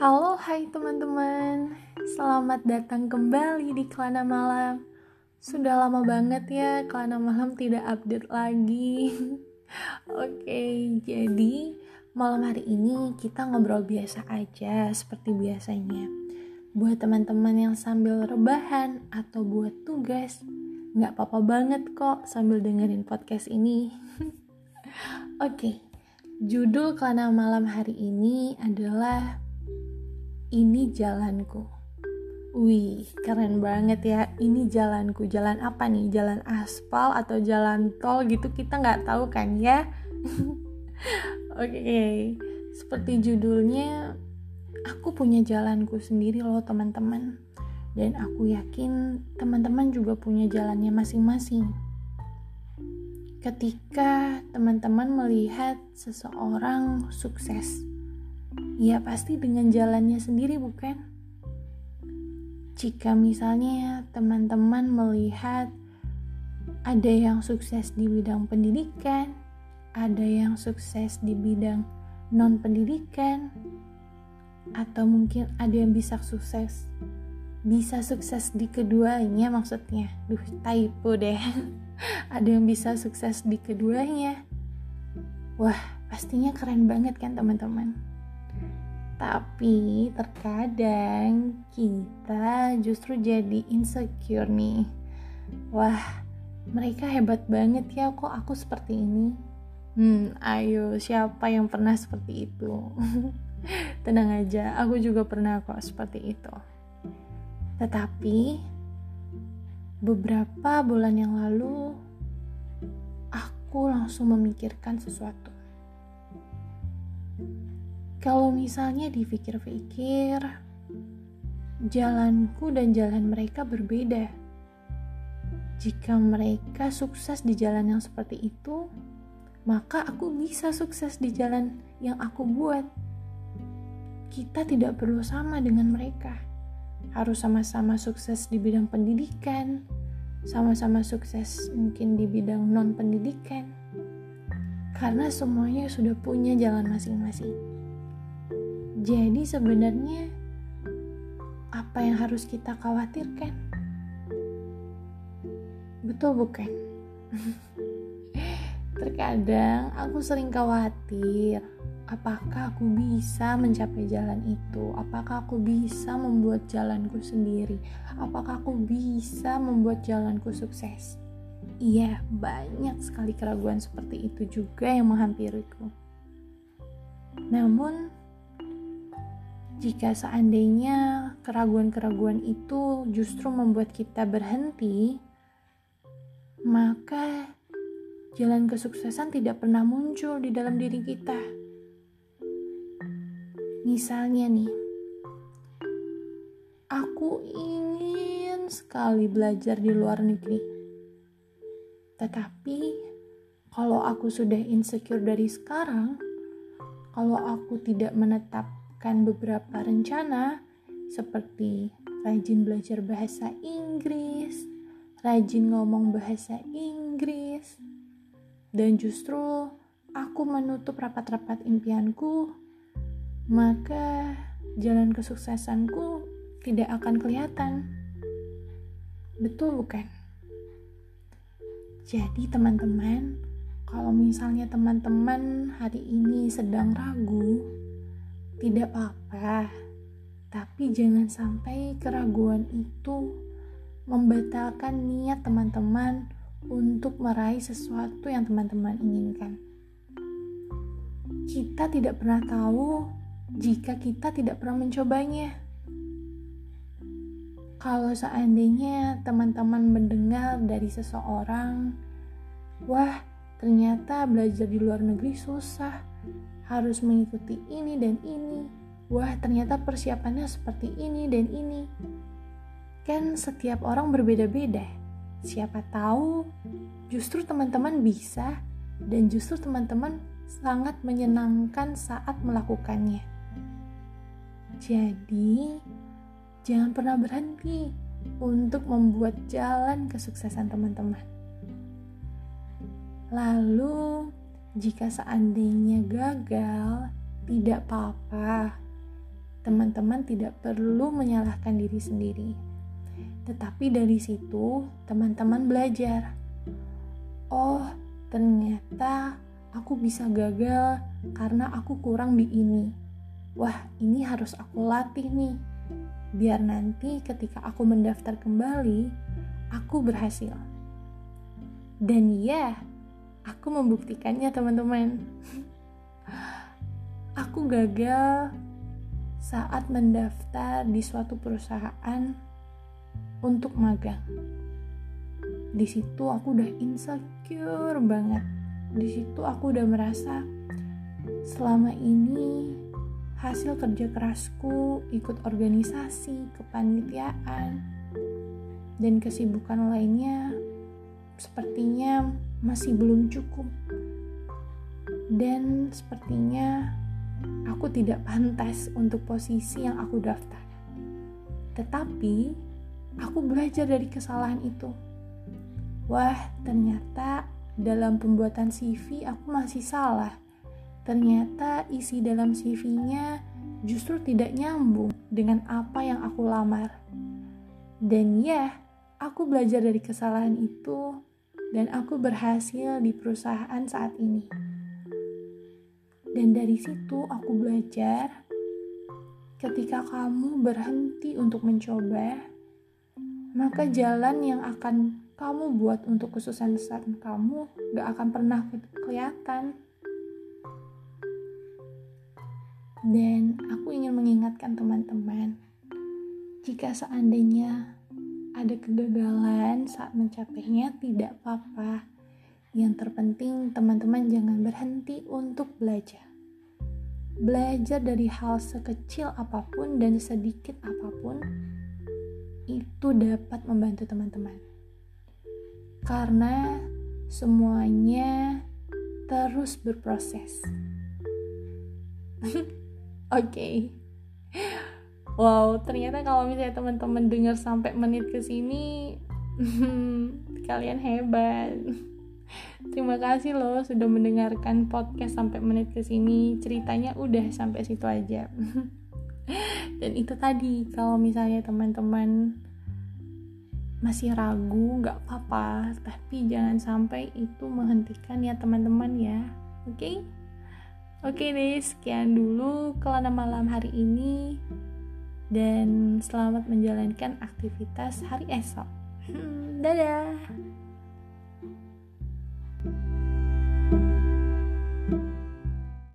Halo, hai teman-teman. Selamat datang kembali di Kelana Malam. Sudah lama banget ya Kelana Malam tidak update lagi. Oke, jadi malam hari ini kita ngobrol biasa aja seperti biasanya. Buat teman-teman yang sambil rebahan atau buat tugas, nggak apa-apa banget kok sambil dengerin podcast ini. Oke, judul Kelana Malam hari ini adalah Ini Jalanku. Wih, keren banget ya. Ini jalanku. Jalan apa nih? Jalan aspal atau jalan tol gitu kita nggak tahu kan ya. Oke, okay. seperti judulnya, aku punya jalanku sendiri loh teman-teman. Dan aku yakin teman-teman juga punya jalannya masing-masing. Ketika teman-teman melihat seseorang sukses, ya pasti dengan jalannya sendiri bukan? Jika misalnya teman-teman melihat ada yang sukses di bidang pendidikan, ada yang sukses di bidang non-pendidikan, atau mungkin ada yang bisa sukses bisa sukses di keduanya maksudnya. Duh typo deh. Ada yang bisa sukses di keduanya. Wah pastinya keren banget kan teman-teman tapi terkadang kita justru jadi insecure nih. Wah, mereka hebat banget ya kok aku seperti ini. Hmm, ayo siapa yang pernah seperti itu? Tenang aja, aku juga pernah kok seperti itu. Tetapi beberapa bulan yang lalu aku langsung memikirkan sesuatu kalau misalnya dipikir-pikir, jalanku dan jalan mereka berbeda. Jika mereka sukses di jalan yang seperti itu, maka aku bisa sukses di jalan yang aku buat. Kita tidak perlu sama dengan mereka, harus sama-sama sukses di bidang pendidikan, sama-sama sukses mungkin di bidang non-pendidikan, karena semuanya sudah punya jalan masing-masing. Jadi sebenarnya apa yang harus kita khawatirkan? Betul bukan? Terkadang aku sering khawatir apakah aku bisa mencapai jalan itu? Apakah aku bisa membuat jalanku sendiri? Apakah aku bisa membuat jalanku sukses? Iya, banyak sekali keraguan seperti itu juga yang menghampiriku. Namun, jika seandainya keraguan-keraguan itu justru membuat kita berhenti, maka jalan kesuksesan tidak pernah muncul di dalam diri kita. Misalnya nih, aku ingin sekali belajar di luar negeri. Tetapi kalau aku sudah insecure dari sekarang, kalau aku tidak menetap menyiapkan beberapa rencana seperti rajin belajar bahasa Inggris, rajin ngomong bahasa Inggris, dan justru aku menutup rapat-rapat impianku, maka jalan kesuksesanku tidak akan kelihatan. Betul bukan? Jadi teman-teman, kalau misalnya teman-teman hari ini sedang ragu, tidak apa-apa, tapi jangan sampai keraguan itu membatalkan niat teman-teman untuk meraih sesuatu yang teman-teman inginkan. Kita tidak pernah tahu jika kita tidak pernah mencobanya. Kalau seandainya teman-teman mendengar dari seseorang, "Wah, ternyata belajar di luar negeri susah." Harus mengikuti ini dan ini. Wah, ternyata persiapannya seperti ini dan ini. Kan setiap orang berbeda-beda. Siapa tahu justru teman-teman bisa dan justru teman-teman sangat menyenangkan saat melakukannya. Jadi, jangan pernah berhenti untuk membuat jalan kesuksesan teman-teman. Lalu, jika seandainya gagal, tidak apa-apa. teman-teman tidak perlu menyalahkan diri sendiri. Tetapi dari situ, teman-teman belajar. Oh, ternyata aku bisa gagal karena aku kurang di ini. Wah, ini harus aku latih nih. Biar nanti ketika aku mendaftar kembali, aku berhasil. Dan ya, aku membuktikannya teman-teman. aku gagal saat mendaftar di suatu perusahaan untuk magang. Di situ aku udah insecure banget. Di situ aku udah merasa selama ini hasil kerja kerasku ikut organisasi, kepanitiaan, dan kesibukan lainnya sepertinya masih belum cukup. Dan sepertinya aku tidak pantas untuk posisi yang aku daftar. Tetapi aku belajar dari kesalahan itu. Wah, ternyata dalam pembuatan CV aku masih salah. Ternyata isi dalam CV-nya justru tidak nyambung dengan apa yang aku lamar. Dan ya, aku belajar dari kesalahan itu dan aku berhasil di perusahaan saat ini. Dan dari situ aku belajar ketika kamu berhenti untuk mencoba, maka jalan yang akan kamu buat untuk kesuksesan kamu gak akan pernah kelihatan. Dan aku ingin mengingatkan teman-teman, jika seandainya ada kegagalan saat mencapainya, tidak apa-apa. Yang terpenting, teman-teman jangan berhenti untuk belajar. Belajar dari hal sekecil apa pun dan sedikit apa pun itu dapat membantu teman-teman, karena semuanya terus berproses. Oke, okay. Wow, ternyata kalau misalnya teman-teman dengar sampai menit ke sini, kalian hebat. Terima kasih loh sudah mendengarkan podcast sampai menit ke sini. Ceritanya udah sampai situ aja. Dan itu tadi kalau misalnya teman-teman masih ragu nggak apa-apa tapi jangan sampai itu menghentikan ya teman-teman ya oke okay? oke okay deh sekian dulu kelana malam hari ini dan selamat menjalankan aktivitas hari esok. Hmm, dadah